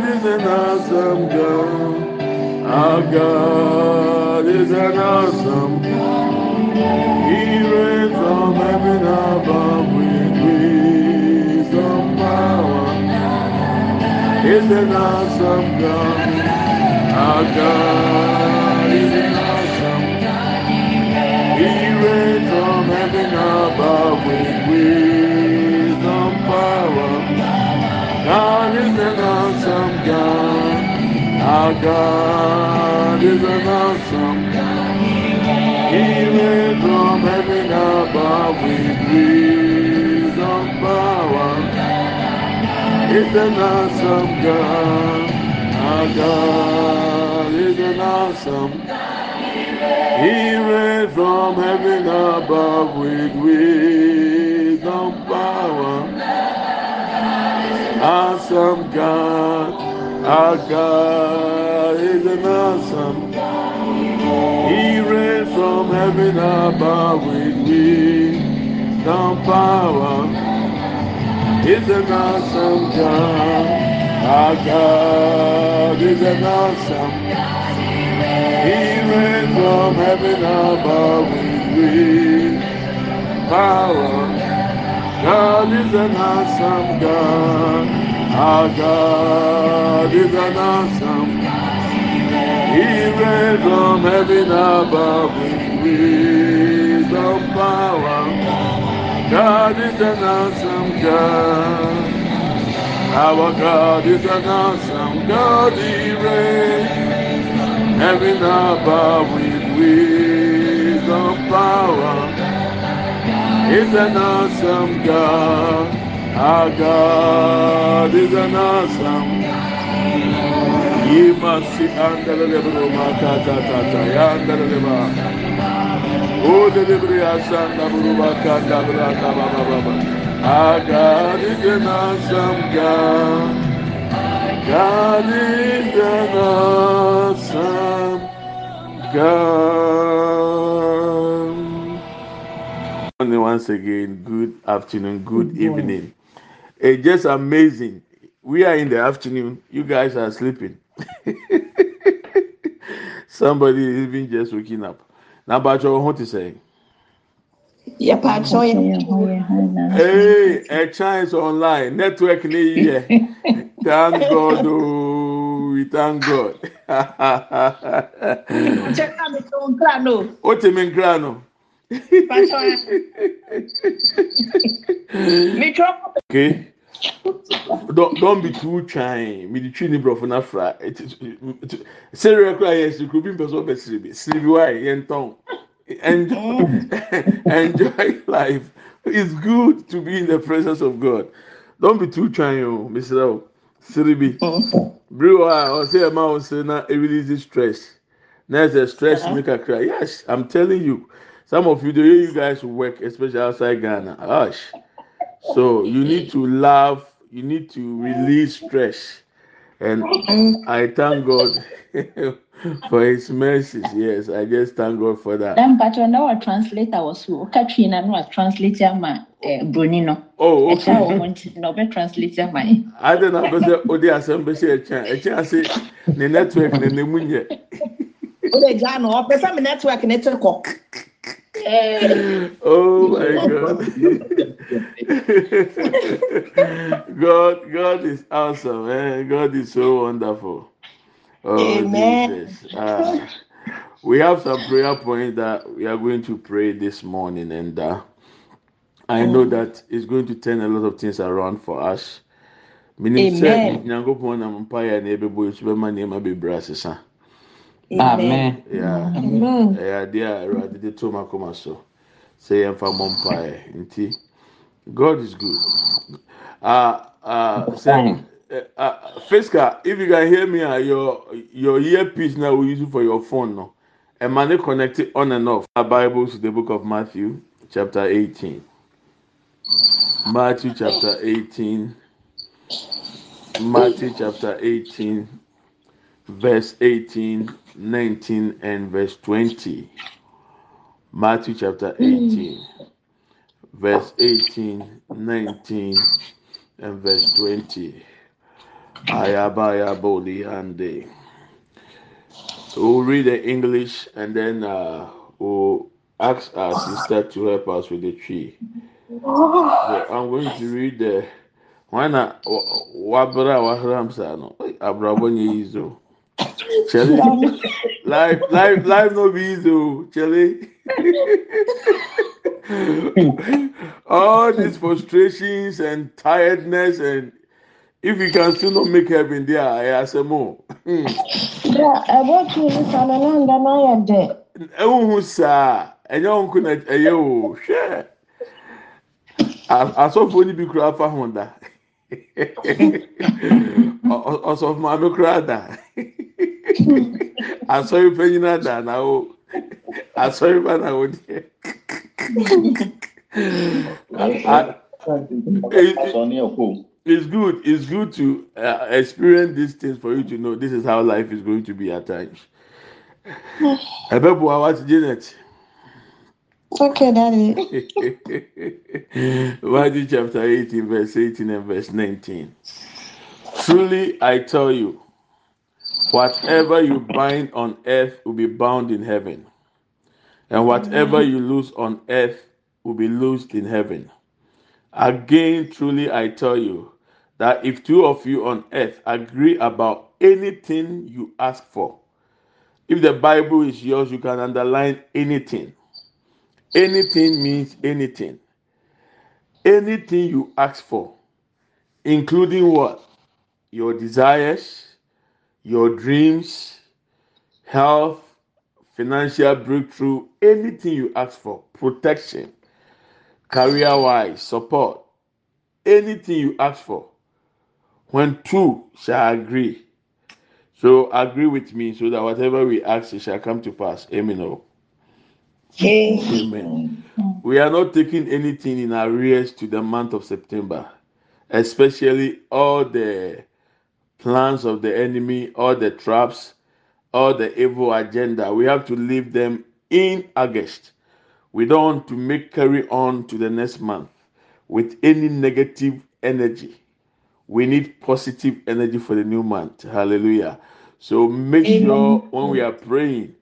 God is an awesome God. Our God is an awesome God. He reigns from heaven above with wisdom power. Is an awesome God. Our God is an awesome God. He reigns from heaven above with wisdom power. God is an awesome God. Our God is an awesome God. He reigns from heaven above with wisdom power. It's an awesome God. Our God is an awesome. God. He reigns from heaven above with wisdom power. Awesome God, God is an awesome. He reigns from heaven above with wisdom power. He's an awesome God. God is an awesome. He reigns from heaven above with power. God is an awesome God. Our God is an awesome. He reigns from heaven above with wisdom power. God is an awesome God. Our God is an awesome God, He reigns. Heaven above with wisdom, power. Is an awesome God. Agad izanasam. Yimasi andele lebro mata ta ta ta ya andele leba. O de lebro ya sanda buruba kanda brata baba baba. Agad izanasam ga. Agad izanasam ga. Once again, good afternoon, good, good evening. Morning. It's just amazing. We are in the afternoon. You guys are sleeping. Somebody is even just waking up. Now, but you want to say? yɛpaatɔ yɛ Hey, a chance online network ni yẹ. Thank God, oh, we thank God. kyɛ na metɔ nkra no O ti mi nkira no. paatɔ metwerɛ Okay. Don't don't be too trying. Me the tree ni brofo na fra. Serial cry yes, the group person be siribi. Siribi why yen tong. Enjoy, enjoy life. It's good to be in the presence of God. Don't be too oh, Mr. O. Siribi. Brew or say a mouse say na it releases stress. There's a stress Uh-huh. make a cry. Yes, I'm telling you. Some of you, the way you guys work, especially outside Ghana, gosh. So you need to laugh. You need to release stress, and I thank God for His mercies. Yes, I just thank God for that. na mpatro na wa translator wɔ so woka twi na no wa translate ama eh, no Oh, okay. ho nti na ɔbɛ translate ama yɛ I don't know because odi asɛm bɛ se ɛkyɛn ɛkyɛn ase ne network ne ne mu nyɛ. wode gya no ɔpɛ sɛ me network ne te kɔ Oh my God. God, God is awesome, man. God is so wonderful. Oh, Amen. Jesus. Ah, we have some prayer points that we are going to pray this morning, and uh, I know that it's going to turn a lot of things around for us. Meaning, Amen. Nyankopɔn amen. Yeah. amen. Ɛyɛ adeɛ a awurade de to mu akoma so sɛ yɛmfa mmɔ mpaeɛ nti god is good. Uh, uh, sɛ uh, uh, Fiska, if you can hear me uh, your your earpiece now we use it for your phone no? Ɛma ne connect it on and off. Our bibles to the book of matthew chapter 18 matthew chapter 18 matthew chapter 18 verse 18 19 and verse 20 Matthew chapter 18, verse 18, 19, and verse 20. Ayabaya Boli Ande. So we'll read the English and then uh, we'll ask our sister to help us with the tree. So I'm going to read the when I wabra wahram no abrabo nye izo. Chele, life, life, life no be easy, Chele. All these frustrations and tiredness, and if you can still not make heaven there, I ask more. Yeah, I want you to stand alone, then I am there. Ewu saa, enye onku na ɛyɛ o, hwɛ. Asɔfo ni bi kura afa ho da. ọsọfún adókòrò àdá asọyìnfẹ yín àdá náwó asọyìnfẹ náwó díẹ̀ it's good it's good to uh, experience these things for you to know this is how life is going to be at times. Ẹ bẹ bu awa ti janet. Okay, daddy. Matthew chapter 18, verse 18 and verse 19. Truly I tell you, whatever you bind on earth will be bound in heaven, and whatever you loose on earth will be loosed in heaven. Again, truly I tell you that if two of you on earth agree about anything you ask for, if the Bible is yours, you can underline anything. Anything means anything. Anything you ask for, including what? Your desires, your dreams, health, financial breakthrough, anything you ask for, protection, career wise, support, anything you ask for, when two shall agree. So agree with me so that whatever we ask, it shall come to pass. Amen. Amen. Mm. We are not taking anything in arrears to the month of September, especially all the plans of the enemy, all the traps, all the evil agenda. We have to leave them in August. We don't want to make carry on to the next month with any negative energy. We need positive energy for the new month. Hallelujah. So make sure when we are praying,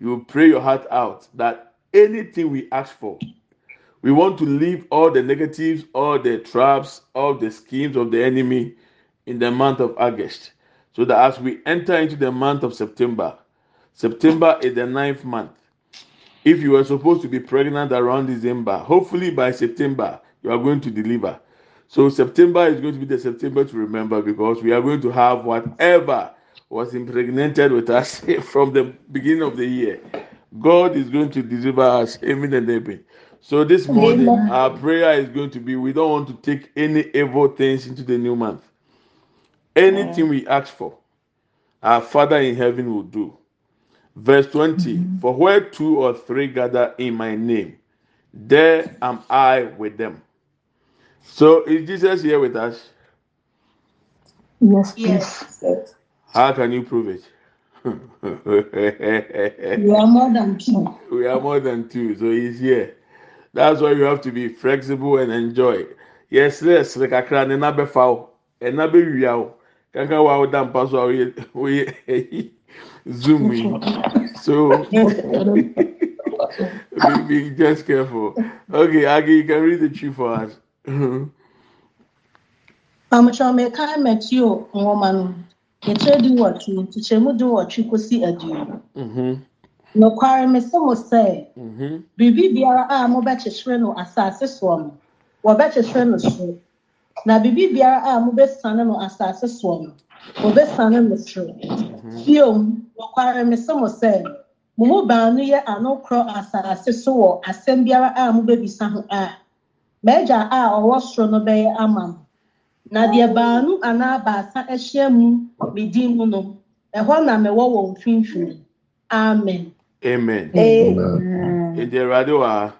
you pray your heart out that anything we ask for, we want to leave all the negatives, all the traps, all the schemes of the enemy in the month of August. So that as we enter into the month of September, September is the ninth month. If you were supposed to be pregnant around December, hopefully by September, you are going to deliver. So September is going to be the September to remember because we are going to have whatever was impregnated with us from the beginning of the year. God is going to deliver us. Amen and amen. So this morning, Amen. our prayer is going to be we don't want to take any evil things into the new month. Anything we ask for, our Father in heaven will do. Verse 20 For where two or three gather in my name, there am I with them. So is Jesus here with us? Yes, please. Yes. How can you prove it? You are more than two. we are more than two, so he's here. That's why you have to be flexible and enjoy. Yes, yes, like kakra ne na bɛfa wo, ɛna bɛwia wo. Kankan wa wo da mpa so a woyɛ woyɛ zoom yi. So be, be just careful. Okay, Agi, you can read the tree for us. I'm sure Pamukyɛw meka Matthew you, no, yɛkyerɛ di wɔtwe, nkyekyɛmu di wɔtwe kosi aduonu. Mhm, Nokware mese mo sɛ, mhm. biribi biara a mobɛkyekyere no asase soɔ no, wɔbɛkyekyere no soro. Na biribi biara a mobɛsiane no asase soɔ no, wɔbɛsiane no soro. Biom, nokware mese mo sɛ, mo mu baanu yɛ ano korɔ asase so wɔ asɛm biara a mobɛbisa ho a, m'agya a ɔwɔ soro no bɛyɛ ama mo. Na deɛ baanu anaa baasa ahyia mu me din mu no, ɛhɔ na mewɔ wɔn mfimfini. Amen. Amen. Ede Awurade wɔ ha.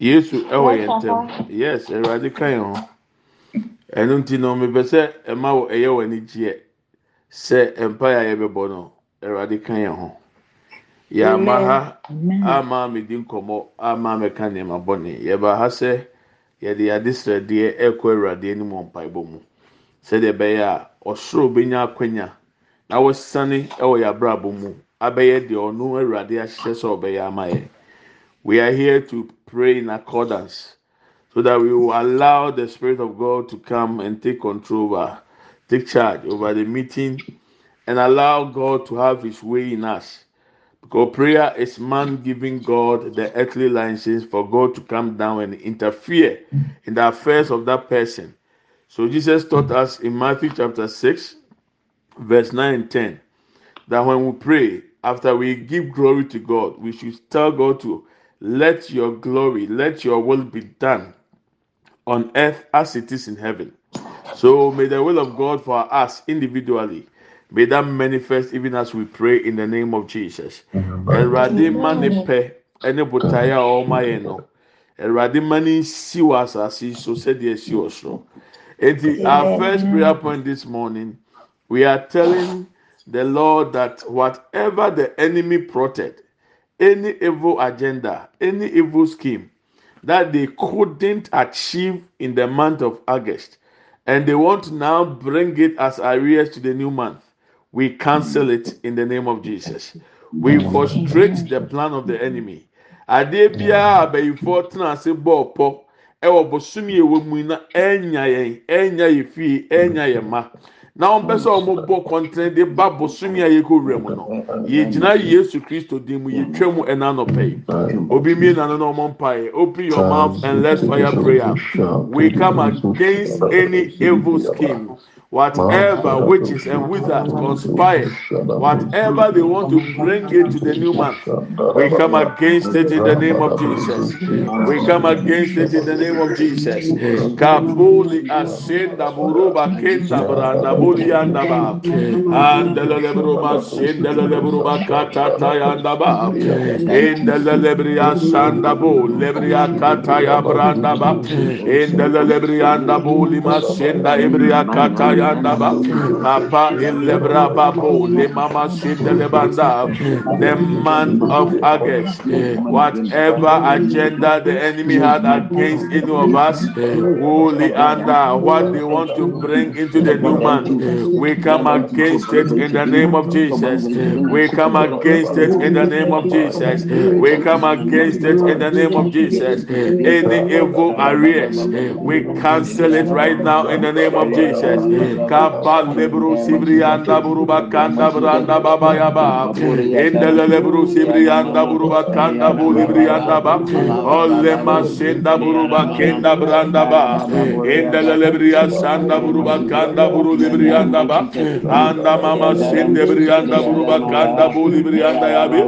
Yesu ɛwɔ yɛn ntɛm. Yes, Awurade ka yɛn ho. Ɛno nti no mepɛ sɛ ɛma wɔ ɛyɛ wɔ ani gyeɛ sɛ mpaeɛ a yɛbɛbɔ no Awurade ka yɛn ho. Yɛama ha ama medi nkɔmmɔ ama mɛka nneɛma bɔne. Yɛba ha sɛ yɛde Awurade anim wɔ mpaebɔ mu. Sɛdeɛ ɛbɛyɛ a ɔsoro benya akwanya na wɔsane ɛwɔ mu abɛyɛ deɛ ɔno Awurade ahyehyɛ sɛ ɔbɛyɛ ama yɛn. We are here to pray in accordance so that we will allow the Spirit of God to come and take control over, take charge over the meeting, and allow God to have His way in us. Because prayer is man giving God the earthly license for God to come down and interfere in the affairs of that person. So Jesus taught us in Matthew chapter 6, verse 9 and 10, that when we pray, after we give glory to God, we should tell God to let your glory, let your will be done on earth as it is in heaven. So may the will of God for us individually may that manifest even as we pray in the name of Jesus. Awurade ma ne pɛ ɛne botaeɛ a ɔma yɛn no. Awurade ma ne nsi wɔ asase yi so sɛdeɛ esi wɔ soro. Eti our first prayer point this morning, we are telling the Lord that whatever the enemy plotted, any evil agenda, any evil scheme that they couldn't achieve in the month of August, and they want to now bring it as arrears to the new month, we cancel it in the name of Jesus. We frustrate the plan of the enemy. Adeɛ biara abɛyifoɔ tena ase bɔ ɔpɔ ɛwɔ bosomi a ɛwɔ mu na ɛnya yɛn, ɛnya yɛ fie, ɛnya yɛn ma. na wɔn pɛ sɛ wɔn bɔ kɔntɛn de ba bosomi a yɛkɔ wura mu no yɛgyina yesu kristo dim mu yɛtwa mu ɛna anɔpɛ yi obi mie na no na wɔn mpa yɛ open your mouth and let's fire prayer we come against any evil scheme. Whatever witches and wizards conspire, whatever they want to bring into the new month, we come against it in the name of Jesus. We come against it in the name of Jesus. Kabuli asenda buruba kenda branda buli andaba. Andele lebruba senda lebruba kata tayandaba. Indele lebria sanda bu lebria kata ya branda ba. Indele lebrianda buli masenda ebria kata yanda ba. Papa ilebra babu le mama senda lebanda. The month of August, whatever agenda the enemy had against any of us, holy under what they want to bring into the new month, we come against it in the name of Jesus. We come against it in the name of Jesus. We come against it in the name of Jesus. Any evil arrears, we cancel it right now in the name of Jesus. Kaba lebru sibrianda buruba kanda branda baba yaba. Endele lebru sibrianda buruba kanda bu librianda ba. Olle masenda buruba kenda branda ba. Endele lebria sanda buruba kanda buru librianda ba. Anda mama sende brianda buruba kanda bu librianda yabi.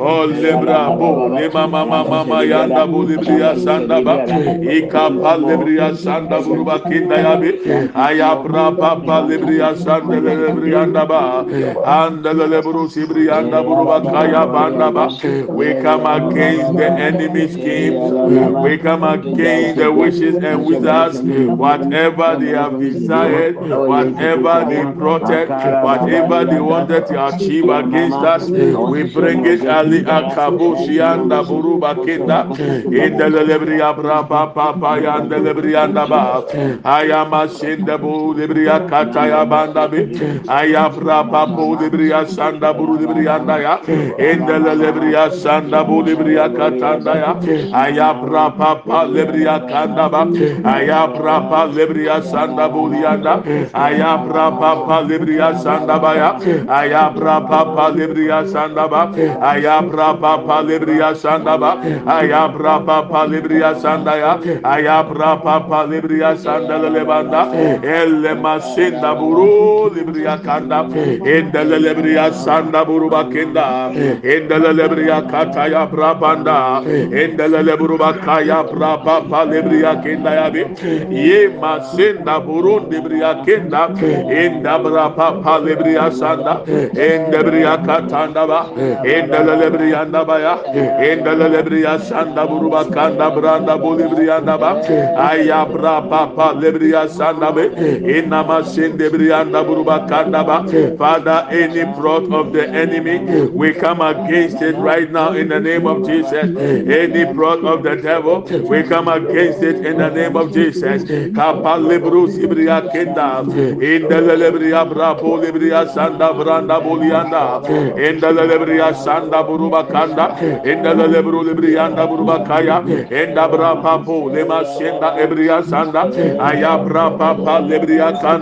Olle brabo le mama mama yanda bu libria sanda ba. Ika pal libria sanda buruba kenda yabi. Ayabra papa libria sanda librianda ba. Andele lebru sibrianda buruba kaya banda. We come against the enemy schemes. We come against the wishes and wizards. Whatever they have desired, whatever they plotted, whatever they wanted to achieve against us, we bring it ali akabushi anda buruba kenda. Indelebri abra papa paya indelebri anda ba. Ayama sinde bu libria kata ya banda bi ayafra babu de bri ya sanda buru de bri anda ya endele le bri ya sanda bu de bri ya katanda ya ayafra papa le bri ya kanda ba ayafra pa le bri ya sanda bu de anda ayafra papa le bri ya sanda ba ya ayafra papa le bri ya sanda ba ayafra papa le bri ya sanda ba ayafra papa le bri ya sanda ya ayafra papa le bri ya sanda le banda elle mas masinda buru libria kanda. Endele libria sanda buru bakenda. Endele libria kata ya brabanda. Endele libru bakaya braba papa libria kenda ya bi. Ye masinda buru libria kenda. Enda braba papa libria sanda. Endebria katanda ba. Endele libria ndaba ya. Endele libria sanda buru bakanda branda bolibria ndaba. Ayabra papa libria sanda be. Inama sinde brianda buru bakanda ba. Father, any plot of the enemy, we come against it right now in the name of Jesus. Any plot of the devil, we come against it in the name of Jesus. Kapa libru sibria kenda. In the lebria sanda branda bolianda. In the lebria sanda buruba kanda. In the lebru librianda buruba kaya. In the bra lema senda ebria sanda. Ayabra papa libria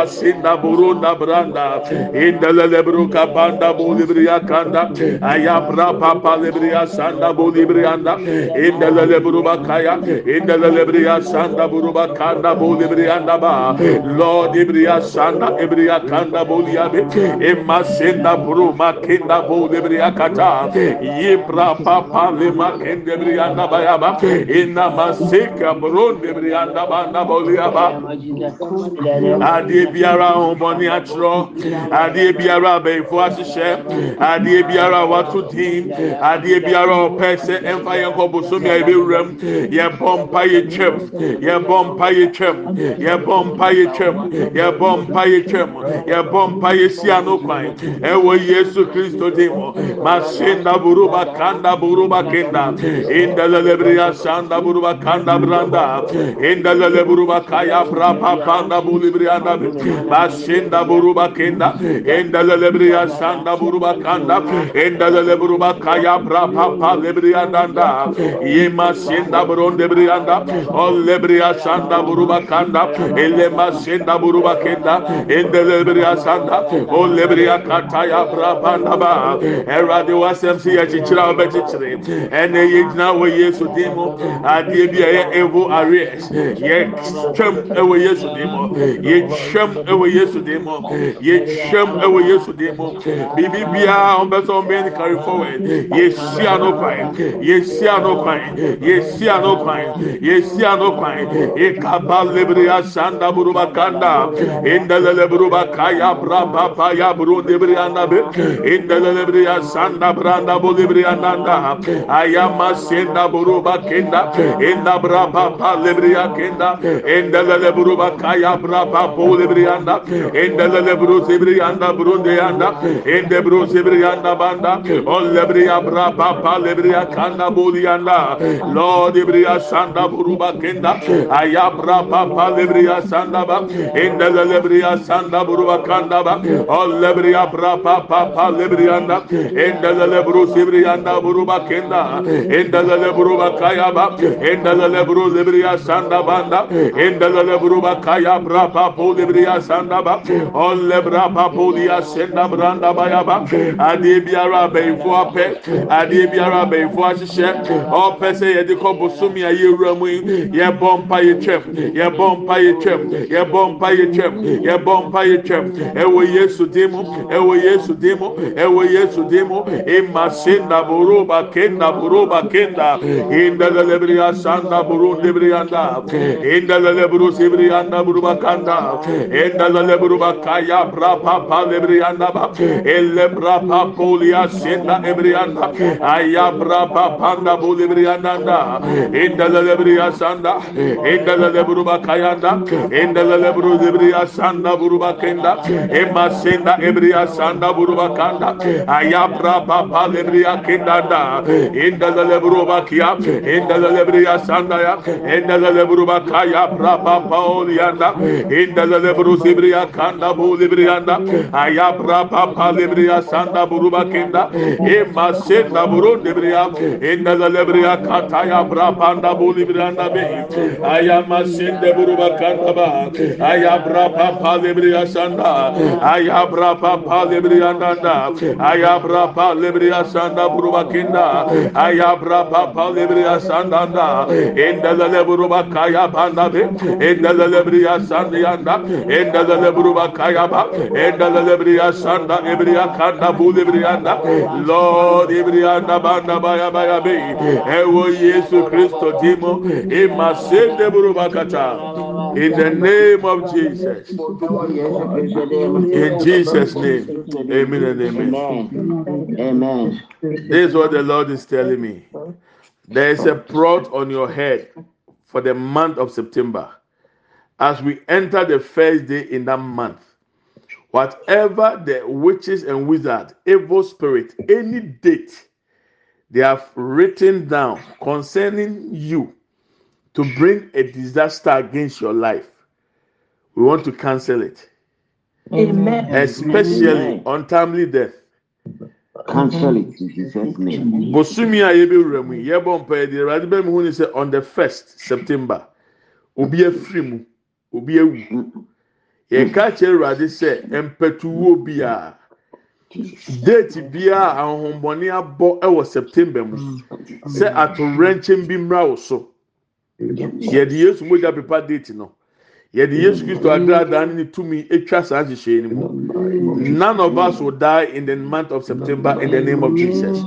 asinda burunda branda. İndele lebruka banda bulibriya kanda. Ayabra papa lebriya sanda bulibriyanda indele lebruba kaya indele lebriya sanda buruba kanda bulibriyanda ba. Lord ibriya sanda ibriya kanda buliya be emma sinda buruma kinda bulibriya kata. Yibra papa lema kende briyanda bayaba. İnna masika burunda briyanda banda buliya ba Adi biara ahombɔne akyerɛ adeɛ biara abɛnfo ahyehyɛ adeɛ biara wato din. Adeɛ biara ɔpɛ sɛ ɛmfa yɛn kɔ bosomi a yɛbɛwura mu yɛbɔ mpa yɛ twɛm yɛbɔ mpa yɛ twɛm yɛbɔ mpa yɛ twɛm yɛbɔ mpa yɛ twɛm yɛbɔ mpa yɛ si ano kwan ɛwɔ yesu kristo din mu masinda buruba kanda buruba kenda indalelebriya sanda buruba kanda branda. Indalele buruba kaya brapa panda bulibriyanda masinda buruba kenda indalelebriya sanda buruba kanda indalele buruba kaya brapa pa lebriyanda yema sinda buronde briyanda olebriya sanda buruba kanda elema sinda buruba kenda indalelebriya sanda olebriya kataya brapa naba ɛwurade wasɛm si yɛ kyekyere a ɔbɛkyekyere ɛnna yɛ gyina wɔ yesu mu adeɛ bi ɛyɛ evo arrears yɛ twɛm ɛwɔ yesu din mu yɛ twɛm ɛwɔ yesu din mu yɛ twɛm ɛwɔ yesu din mu biribi biara a ɔbɛ sɛ ɔbɛn ni carry forward. Yɛ si ano kwan yɛ si ano kwan yɛ si ano kwan yɛ si ano kwan ekaba lebriya sanda buruba kanda indalele buruba kaya braba pa ya buru lebriya nabe indalele lebriya sanda branda bulibriya nanda ayama senda buruba kenda inda braba pa lebriya kenda. Indalele buruba kaya braba po lebriya sebiri yanda endele lebru sebiri yanda burunde yanda ende bru sebiri yanda banda o lebri abra papa lebri akanda buli yanda lord ebri asanda buruba kenda ayabra papa lebri asanda ba endele lebri asanda buruba kanda ba o lebri abra papa lebri yanda endele lebru sebiri yanda buruba kenda endele lebru bakaya ba endele lebru lebri asanda banda endele lebru bakaya bra papa lebri sanda ba o lebra papo senda branda baya ba adeɛ biara abɛnfo apɛ adeɛ biara abɛnfo ahyehyɛ ɔpɛ sɛ yɛde kɔ bosomi a yɛwura mu yi yɛbɔ mpa yɛ twɛm yɛbɔ mpa yɛ twɛm yɛbɔ mpa yɛ twɛm yɛbɔ mpa yɛ twɛm ɛwɔ yesu mu ɛwɔ yesu mu ɛwɔ yesu dim mu ema senda buruba kenda buruba kenda indalele briya sanda burun debriyanda indalele buru sibriyanda buruba endala lebruba kaya brapa pa lebrianda ba elle brapa polia senda ebrianda aya brapa panda bulibrianda da endala lebria sanda endala lebruba kayanda endala lebru lebria sanda buruba kenda emma senda ebria sanda buruba kanda aya brapa pa lebria kenda da endala lebruba kia endala lebria sanda ya endala lebruba kaya brapa pa olianda endala lebru Barus ibriya kanda bu libriyanda. Ayabra papa libriya sanda buruba kenda. Emma senda burun libriya. Enda da libriya kataya bra panda bu libriyanda be. Ayama sende buruba kanda ba. Ayabra papa libriya sanda. Ayabra papa libriyanda da. Ayabra papa libriya sanda buruba kenda. Ayabra papa libriya sanda da. Enda da libriya kaya panda be. Enda da libriya sanda. Indalele buruba kaya ba indalele briya sanda ebriya kanda bu lebriyanda lord ebriyanda banda baya baya be. Ewo yesu kristo dimo imasende buruba kata in the name of jesus. In jesus name. Amen and amen. Amen. this is what the lord is telling me. There is a plot on your head for the month of september as we enter the first day in that month whatever the witches and wizards evil spirit any date they have written down concerning you to bring a disaster against your life we want to cancel it Amen. especially Amen. untimely death Cancel it in Jesus' name. bosumi a yɛbɛwura mu yi yɛbɔ mpa yɛ de awurade bɛ mu hu ni sɛ on the first september obi afiri mu obi awu. Yɛka kyerɛ awurade sɛ mpɛtuwuo biara date biara a ahohombɔne abɔ ɛwɔ september mu. Sɛ atorɛnkyɛm bi mmra wo so. Yɛde yesu mogya pepa date no. Yɛde yesu kristo agradaa ne tumi atwa saa nhyehyɛe mu. None of us will die in the month of september in the name of jesus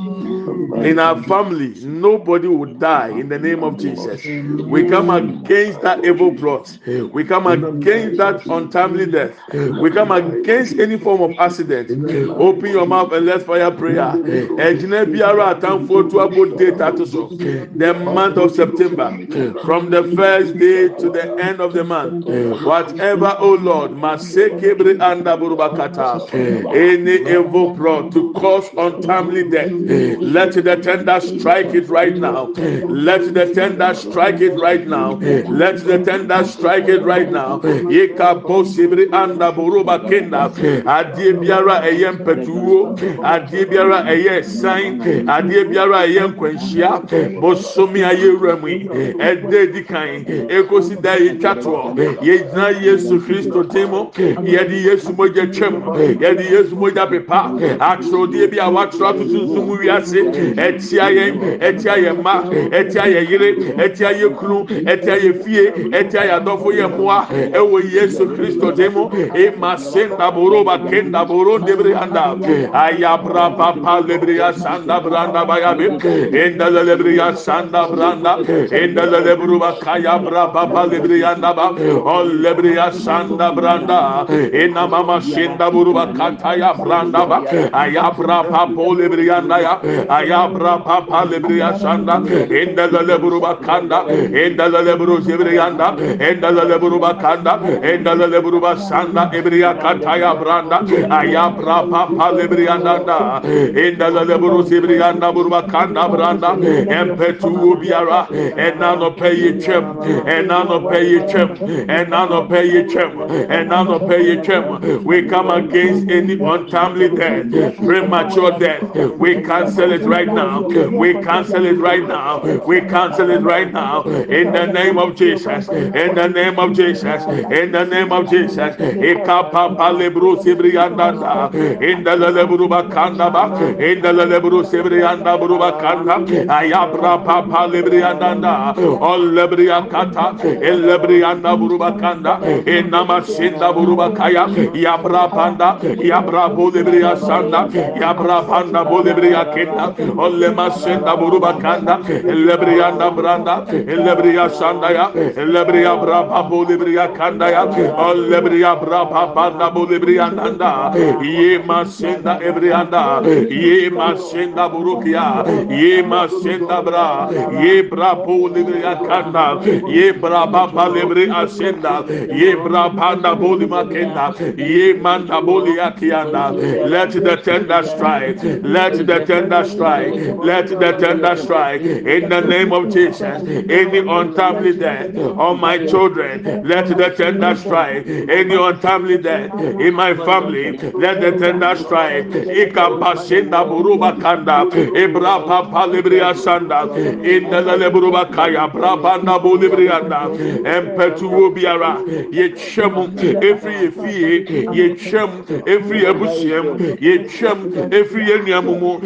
in our family, nobody will die in the name of Jesus. We come against that evil plot. We come against that untimely death. We come against any form of accident. Open your mouth and let's fire prayer. The month of September, from the first day to the end of the month, whatever, oh Lord, any evil plot to cause untimely death, let the tender strike it right now. Let the tender strike it right now. Let the tender strike it right now. Yeka posibri anda buruba kenda. Adie biara eye mpetuwo. Adie biara eye sign. Adie biara eye nkwanhyia. Bosomi aye wurami. Ede dikan. Ekosi da ye twatwo. Ye gyina Yesu Kristo temo. Ye di Yesu moja twam. Ye di Yesu moja pepa. Atrodie bi a watro atutuntum wiase. ɛtia yɛn ɛtia yɛ mma ɛtia yɛ yere ɛtia yɛ kunu ɛtia yɛ fie ɛtia yɛ adɔfo yɛ mmoa ɛwɔ yesu kristo de mu. Ema senda boro ba kenda boro debre anda. Ayabra papa lebre ya sanda branda bayabe enda lebre ya sanda branda. Enda lebre ba kaya bra papa lebre ya anda ba. Ol lebre ya sanda branda. Ena mama senda boro ba kata ya branda ba. Ayabra papa lebre ya anda ya. Ayabra papa lebriya sanda. Enda lebruba kanda. Enda lebru zebriya anda. Enda lebruba kanda. Enda lebruba sanda ebriya kataya branda. Ayabra papa lebriya anda. Enda lebru zebriya anda buruba kanda branda. Empetu biara. Ena no pay chem. Ena no pay chem. Ena no pay chem. Ena no pay chem. We come against any untimely death, premature death. We cancel it right now. We cancel it right now. We cancel it right now. In the name of Jesus. In the name of Jesus. In the name of Jesus. In the lebru bakanda ba. In the lebru sibrianda bru bakanda. Ayabra papa lebrianda. All lebria kata. El lebrianda bru bakanda. In namasinda bru bakaya. Yabra panda. Yabra bo lebria sanda. Yabra panda bo lebria kenda. Olle masenda bru bakanda. El lebrianda branda. El sanda ya. El lebria brapa bo kanda ya. All lebria brapa panda bo lebria nanda. Ye masenda ebrianda. Ye masenda burukia. Ye masenda bra. Ye bra bo kanda. Ye bra papa asenda. Ye bra panda bo limakenda. Ye manda bo liakianda. Let the tender strike. Let the tender strike. Let the tender strike. In the name of Jesus. Any untimely death on my children. Let the tender strike. Any untimely death in my family. Let the tender strike. Ikapasenda buruba kanda. Ebra papa libria sanda. In the leburuba kaya. Brabanda bulibrianda. Empetu biara. Yechemu. Every efie. Yechem. Every ebusiem. Yechem. Every enyamumu.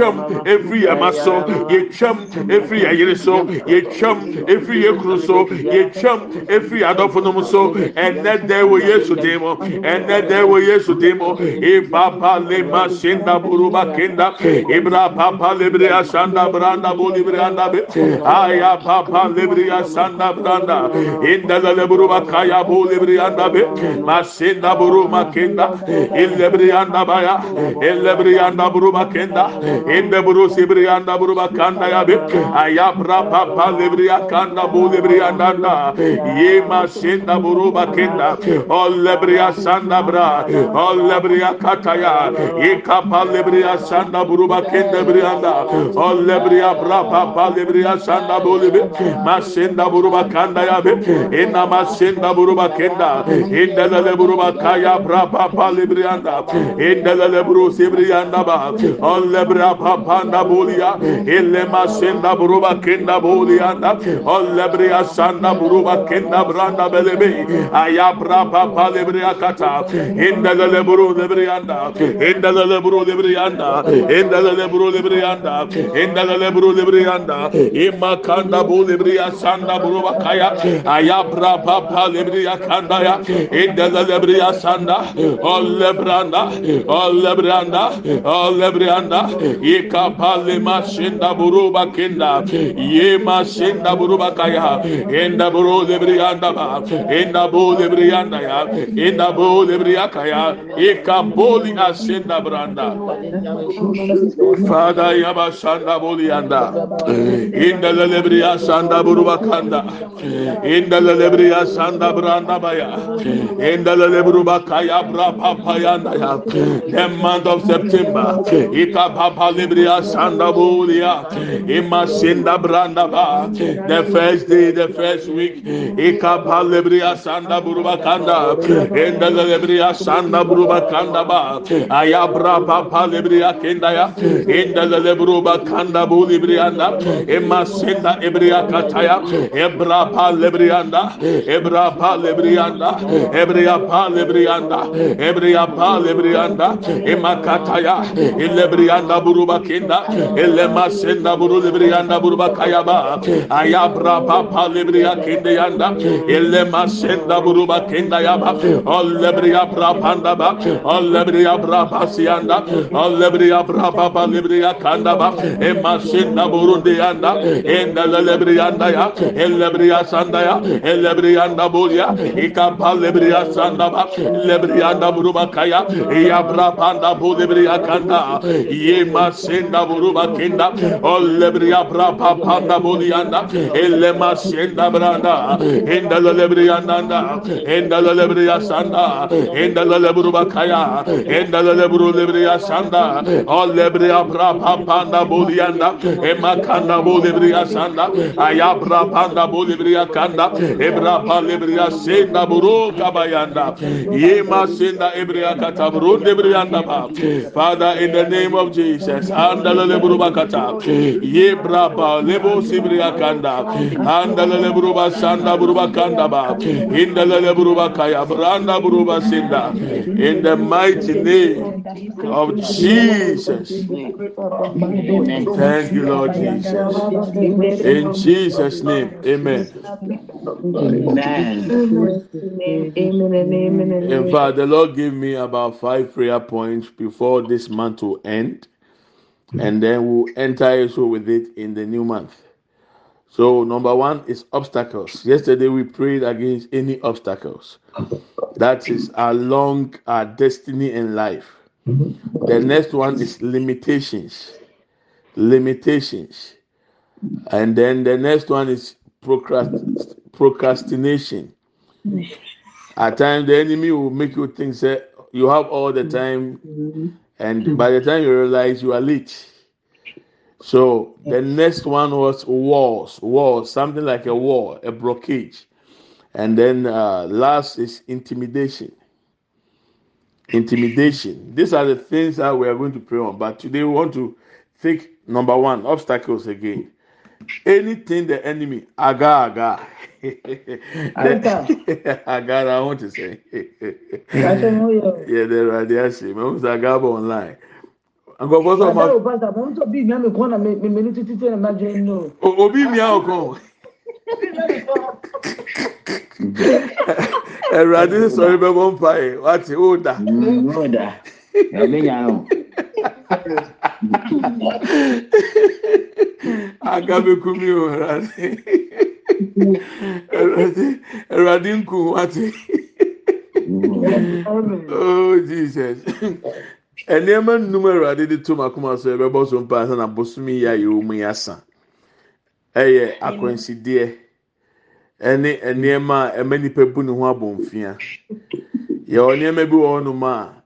yɛtwam ɛfiri yɛ ma so yɛtwam ɛfiri yɛ yere so yɛtwam ɛfiri yɛ kuru so yɛtwam ɛfiri yɛ adɔfo nom so ɛnɛ dɛ wɔ yesu dim ɛnɛ dɛ wɔ yesu dim ibaba lema senda buruba kenda ibra papa lebre e asanda branda boli branda be. Aya papa lebre asanda branda inda la buruba kaya boli branda be. Masenda buruma kenda illebre anda baya illebre anda buruma kenda Inde buru sibri anda buru bakanda ya bi. Ayabra papa libri akanda bu libri andanda. Yema senda buru bakenda. Ol libri asanda bra. Ol libri akataya. Ikapa libri asanda buru bakenda bri anda. Ol libri abra papa libri asanda bu libri. Masenda buru bakanda ya bi. Inna masenda buru bakenda. Inde lele buru bakaya bra papa libri anda. Inde lele buru sibri anda ba. Ol libri papanda bulia elema senda buruba kenda bulia na olebria sanda buruba kenda branda belebe ayabra papa lebria kata indelele buru lebrianda indelele buru lebrianda indelele buru lebrianda indelele buru lebrianda imakanda bu lebria sanda buruba kaya ayabra papa lebria kanda ya indelele bria sanda olebranda olebranda olebranda Ol lebranda. Ol lebranda. ika pale masenda buruba kenda ye masenda buruba kaya enda buru lebrianda ba. Enda bu lebrianda ya. Enda bu lebriaka ya ika boli asenda branda. Father yaba sanda boli anda inda lebriya sanda buruba kanda inda lebriya sanda branda baya. İnda lebruba kaya bra papa yanda ya. The month of September. İka Libria Sanda Buria, Ima Sinda Brandaba, the first day, the first week, Ikapa Libria Sanda Burubakanda, Enda Libria Sanda Burubakandaba, Ayabra Papa Libria Kendaya, Enda Lebruba Kanda Bulibrianda, Ima Sinda Ebria Kataya, Ebra Pa Ebra Pa Librianda, Ebria Pa Librianda, Ebria Pa Librianda, Ima Kataya, Ilebrianda Buruba bakinda elema senda buru libri yanda buru bakayaba ayabra papa libri yakinde yanda. Elema senda buru bakinda yaba. Ol libri yabra panda ba ol libri yabra pasiyanda ol libri yabra papa libri yakanda ba ema e senda buru de yanda. Enda libri yanda ya. El libri yasanda ya. El libri yanda bul ya. İkapa libri yasanda ba libri yanda buru bakaya yabra panda bulu libri yakanda. Yemas senda buruba kenda ol lebriya bra pa panda buliyanda elema senda branda. Enda lebriyanda enda lebriya sanda. Enda lebruba kaya. Enda lebru lebriya sanda. Ol lebriya bra pa panda buliyanda ema kanda bu lebriya sanda. Ayabra panda bu lebriya kanda. Ebra pa lebriya senda buru kabayanda. Yema senda ebriya kata buru lebriyanda ba. Father in the name of jesus andala lebru bakata. Yebra ba lebo sibriya kanda andala lebru ba. Sanda buru bakanda ba indala lebru bakaya branda buru ba senda in the mighty name of jesus. Thank you lord jesus. In jesus name amen. In fact, the Lord gave me about five prayer points before this month will end, Mm-hmm. and then we'll enter also with it in the new month. So, number one is obstacles. Yesterday we prayed against any obstacles that is along our destiny in life. Mm-hmm. The next one is limitations. Limitations. And then the next one is procrast- procrastination. Mm-hmm. At times, the enemy will make you think that you have all the time, and by the time you realize you are late. So the next one was walls, walls, something like a wall, a blockage, and then uh, last is intimidation. Intimidation. These are the things that we are going to pray on. But today we want to take number one obstacles again. Anything the enemy aga aga agara ahụ ti sị ya dere adị asị ma m sa gaa bụ online nkɔfɔ sɔ ma. adáwò pásítà mo ń sọ bíi mi àmì kún ọ̀nà mímí ní títí tí ẹ̀ máa jẹ inú. òbí mi àwọn kan. ẹ̀rọ adé sọ̀rọ̀ bẹ́ẹ̀ bọ́ ń fa ẹ̀ wá ti ó dà. Mm, ó dà ẹ̀mí yàrá o. ẹ̀rọ̀adé. Ẹ̀rọ̀adé ẹ̀rọ̀adé nkù wá ti. Oh Jesus. Nneɛma nnum a Awurade de to m'akoma so ɛbɛbɔ so mpa asa na bosomi yi a mu yi asa. Ɛyɛ akwansideɛ ɛne nneɛma a ɛma nipa bu ne ho abɔnfia. Yɛwɔ nneɛma bi wɔ hɔnom a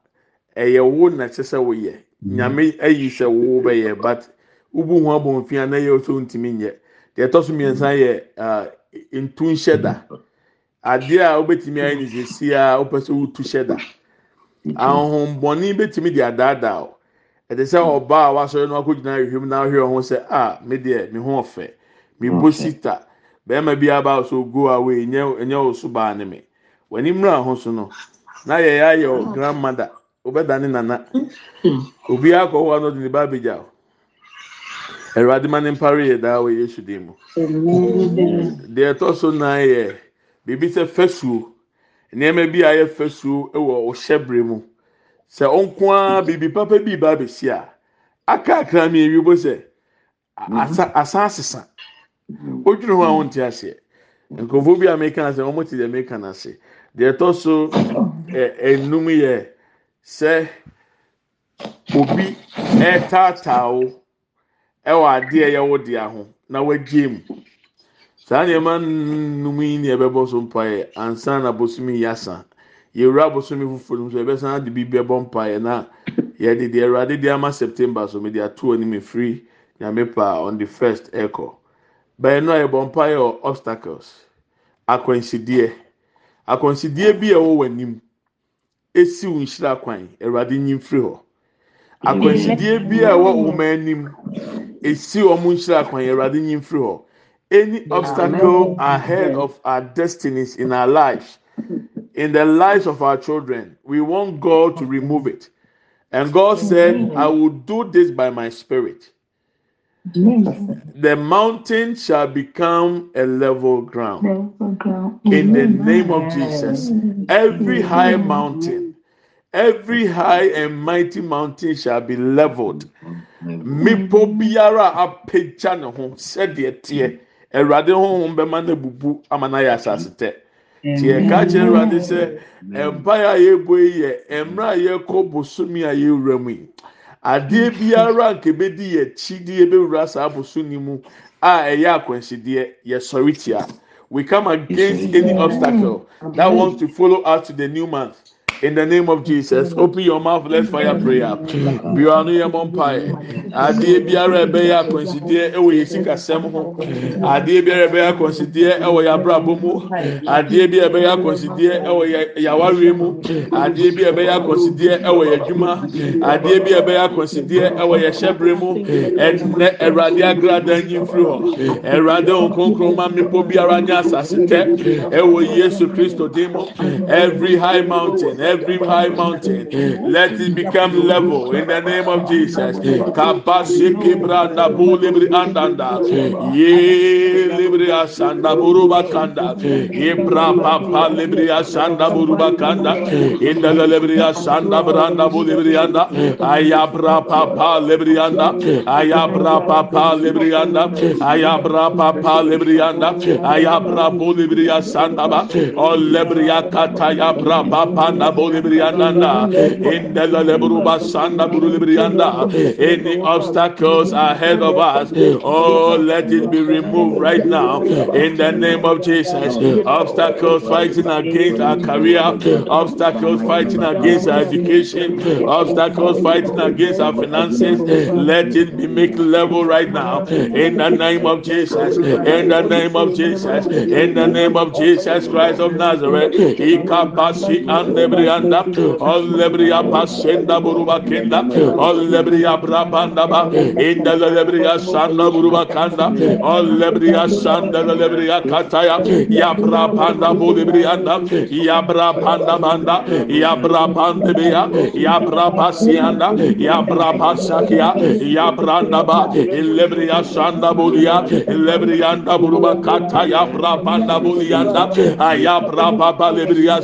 ɛyɛ wo na ɛkyɛ sɛ woyɛ. Nyame ayi sɛ wo bɛyɛ but wobu ho abɔnfia na ɛyɛ so ntumi nyɛ. Deɛ ɛtɔ so mmiɛnsa yɛ ah, ntu nhyɛ da. Adeɛ a wobɛtumi ayɛ ne sisi a wopɛ sɛ wotu hyɛ da. betumi de adaadaa o ɛte sɛ ɔbaa a wasɔre no akɔgyina ahwehwɛm na ahwɛ ɔho sɛ a me deɛ me ho ɔfɛ. Me bo sita. Bɛrima bi aba so go away nyɛ nyɛ o so baa ne me. W'ani mmerɛ ho so no na yɛ yɛ ayɛ o grandmother. Obɛda ne nana. Obi akɔ hɔ a na ɔde ne ba abɛgya o ɛwurade ma ne mpare daa wɔ yesu dim mu deɛ ɛtɔ so nan yɛ biribi sɛ fɛsuo nneɛma bi a yɛ fɛsuo wɔ ɔhyɛbrɛ mu sɛ ɔnko ara biribi papa bi ba abɛsi a aka akra mi ewi bo sɛ asa asa asesa. Odwiri ho a wɔn ti aseɛ nkurɔfoɔ bi a meka ase wɔn ti deɛ meka n'ase. Deɛ ɛtɔ so ɛ enum yɛ sɛ obi ɛtaataa wo ɛwɔ adeɛ ɛyɛ wo dea ho na wagye mu. Saa nneɛma nnum yi na ɛbɛbɔ so mpaeɛ. Ansa na bosomi yi yɛwura bosomi foforɔ mu yɛbɛsan de biribi ɛbɔ mpaeɛ na yɛde deɛ ɛwurade de ama september so mede ato anim efiri nyame pa on the first ɛkɔ bɛyɛ no a yɛbɔ mpaeɛ wɔ obstacles. Akwansideɛ akwansideɛ bi a ɛwɔ w'anim. Esi wo nhyira kwan. Nyi mfiri hɔ. Akwansideɛ bi a ɛwɔ wɔn anim esi wɔn nhyira kwan. Nyi mfiri hɔ. Any obstacle ahead of our destinies in our lives in the lives of our children we want God to remove it. And God said I will do this by my spirit. The mountain shall become a level ground. In the name of Jesus. Every high mountain, every high and mighty mountain shall be leveled. Mipo biara apagya ne ho sɛdeɛ teɛ. Awurade honhom bɛma no bubu ama no ayɛ asase tɛ. Nti yɛka kyerɛ Awurade sɛ mpaeɛ a yɛbɔ yi yɛ mmerɛ a yɛkɔ bosomi a yɛwura mu yi. Adeɛ biara nka ebedi yɛ akyidie bɛwura saa bosomi mu a ɛyɛ akwansideɛ yɛsɔre tia. We come against any obstacle that wants to follow us to the new month. In the name of Jesus, open your mouth. Let's fire prayer. No yɛ mɔ mpaeɛ. Adeɛ biara ɛbɛyɛ akwansideɛ ɛwɔ yɛ sikasɛm ho. Adeɛ biara ɛbɛyɛ akwansideɛ ɛwɔ yɛ abrabɔ mu. Adeɛ bi ɛbɛyɛ akwansideɛ ɛwɔ yɛ yawareɛ mu. Adeɛ bi ɛbɛyɛ akwansideɛ ɛwɔ yɛ adwuma. Adeɛ bi ɛbɛyɛ akwansideɛ ɛwɔ yɛ hyɛbere mu. Ɛnɛ ɛwurade agrada nyi mfiri hɔ. Ɛwurade nkonkron ma mmepɔ biara nyɛ asase tɛ. Ɛwɔ Yesu Kristo dim. Every high mountain, every every high mountain. Let it become level in the name of Jesus. Kabasi kibra na bulibri andanda. Ye libri asanda buruba kanda. Ye brapa pa libri asanda buruba kanda. Inda libri asanda branda bulibri anda. Ayabra pa pa libri anda. Ayabra pa pa libri anda. Ayabra pa pa libri anda. Ayabra bulibri asanda ba. O libri akata ya brapa pa na In the. Any obstacles ahead of us, oh, let it be removed right now in the name of Jesus. Obstacles fighting against our career, obstacles fighting against our education, obstacles fighting against our finances. Let it be made level right now in the name of Jesus. In the name of Jesus. In the name of Jesus Christ of Nazareth. brianda alle briamba senda buruba kenda. Alle briabra banda ba. İnda le bria sanda buruba kanda. Alle bria sanda le bria kataya. Ya bra panda bu brianda ya bra panda banda. Ya bra panda bia ya bra pasianda ya bra pasakia ya branda ba. Elle bria sanda buria elle buruba kataya. Bra panda buria ayabra baba le bria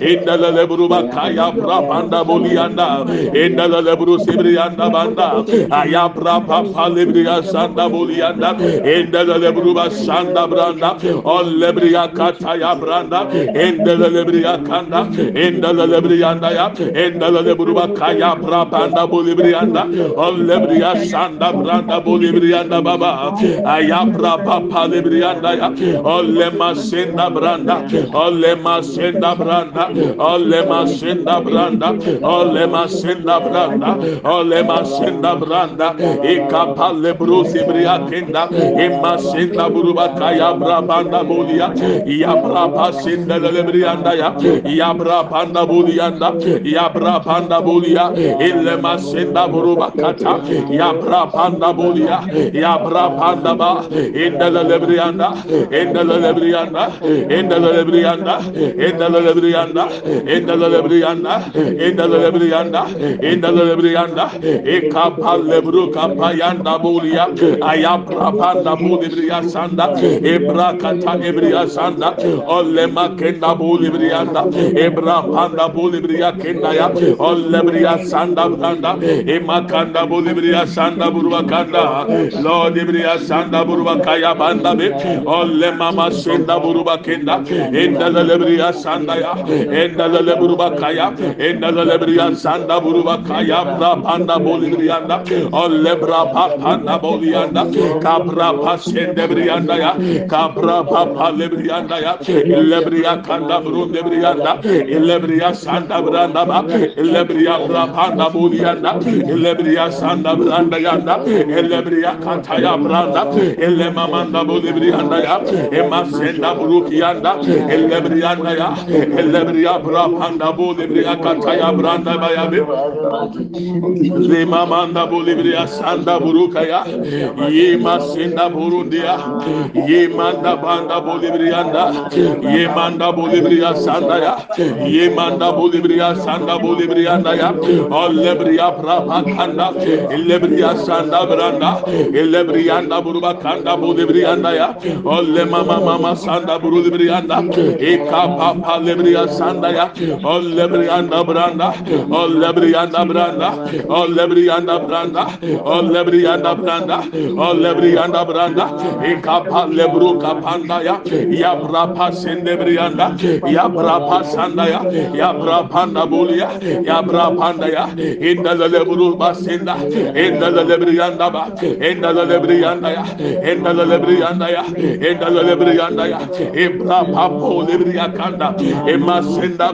inda endala lebru bakaya prapanda bolianda. Endala lebru sebriyanda banda. Ayapra papa lebriya sanda bolianda. Endala lebru basanda branda. Ol lebriya kataya branda. Endala lebriya kanda. Endala lebriyanda ya. Endala lebru bakaya prapanda bolibriyanda ol lebriya sanda branda bolibriyanda baba. Ayapra papa lebriyanda ya. Ol lema senda branda. Ol lema senda branda o lema senda branda, o lema senda branda, o lema senda branda, ikapa lebru sibria kenda, imma senda buruba kaya brabanda bulia, ya braba senda lebrianda ya, ya brabanda bulianda, ya brabanda bulia, ilema senda buruba kata, ya brabanda bulia, ya brabanda ba, inda lebrianda, inda lebrianda, inda lebrianda, inda lebrianda, endala lebri yanda e kapal lebru kapa yanda bulya ayap kapan da bu ebra kata lebri yasanda e olle makenda ebra panda bu lebri yakenda ya e makanda bu lebri yasanda lo lebri yasanda burbakaya banda be. Olle mama senda burbakenda endala lebri ya. Endala indalelebriya kaya. İndalelebriya sanda burwa kaya. Bra panda bulibriyanda olebra pa panda bulibriyanda kabra pa sende briyanda ya. Kabra pa pa lebriyanda ya. Lebriya kanda buru lebriyanda lebriya sanda branda ba. Lebriya bra panda bulibriyanda lebriya sanda branda yanda. Lebriya kanta ya branda. Elle mamanda bulibriyanda ya. Ema senda buru kiyanda lebriyanda ya lebriya bra rapanda bolibri akataya branda bayabe remamanda bolibri asanda burukaya yema senda burundia yemanda banda bolibri anda. Yemanda bolibri asanda ya. Yemanda bolibri asanda bolibri anda ya. Olebri aprapakanda. Elebri asanda branda. Elebri anda burubakanda bolibri anda ya. Ole mama mama sanda buru burulibri anda. Ekapa palebri asanda ya branda, alle branda branda, alle branda branda, alle branda branda, alle branda branda, alle branda branda, ikapale bruka panda ya, ya brapa sende branda, ya brapa sanda ya, ya brapanda bulia, ya brapanda ya, inda le buru basenda, inda le branda ba, inda le branda ya, inda le branda ya, inda le branda ya, ibra papo le branda, emasenda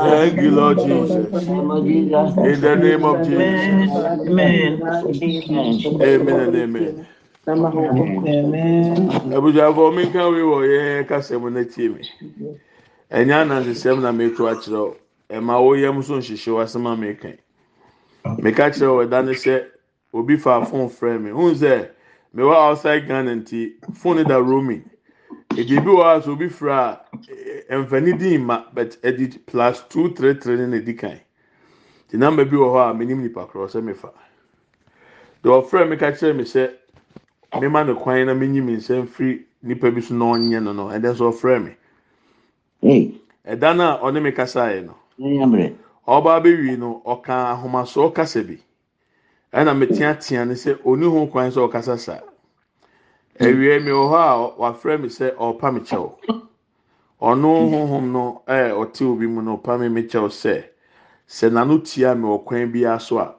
Thank you, Lord Jesus. In the name of Jesus. Amen and amen. Abusuafo mi ka wi wɔ yɛn kasa mu n'akyi mi. Ɛnya anansesɛm na mi to akyerɛw. Ɛma wo yam so nhyehyɛ w'asɛm a mi kan. Mi ka kyerɛ wɔ ɛda ne sɛ obi fa phone frɛ mi. Hun sɛ mi wɔ outside Ghana nti phone da roaming. Ebi bi wɔ ha so obi a ɛnfɛni di ma but ɛdi plus two three three ne na edi kan. Ti namba bi wɔ hɔ a mi nim nipa korɔ sɛ mi fa. Deɛ ɔfrɛ mi ka kyerɛ mi sɛ mema no kwan na menyi mi nsɛm firi nipa bi so na ɔnyɛ no no ɛdɛ nso ɔfrɛ mi ɛda no a ɔne mi kasa yɛ no ɔba abɛwie no ɔka ahomasoɔ kasa bi. Ɛna meteatea ne sɛ oni ho kwan sɛ ɔkasa saa awie mi wɔ hɔ a wafrɛ mi sɛ ɔpa mi kyɛw ɔno honhom no ɛɛ ɔte obi mu no ɔpa mi mi kyɛw sɛ sɛ n'ano tia mi wɔ kwan biara so a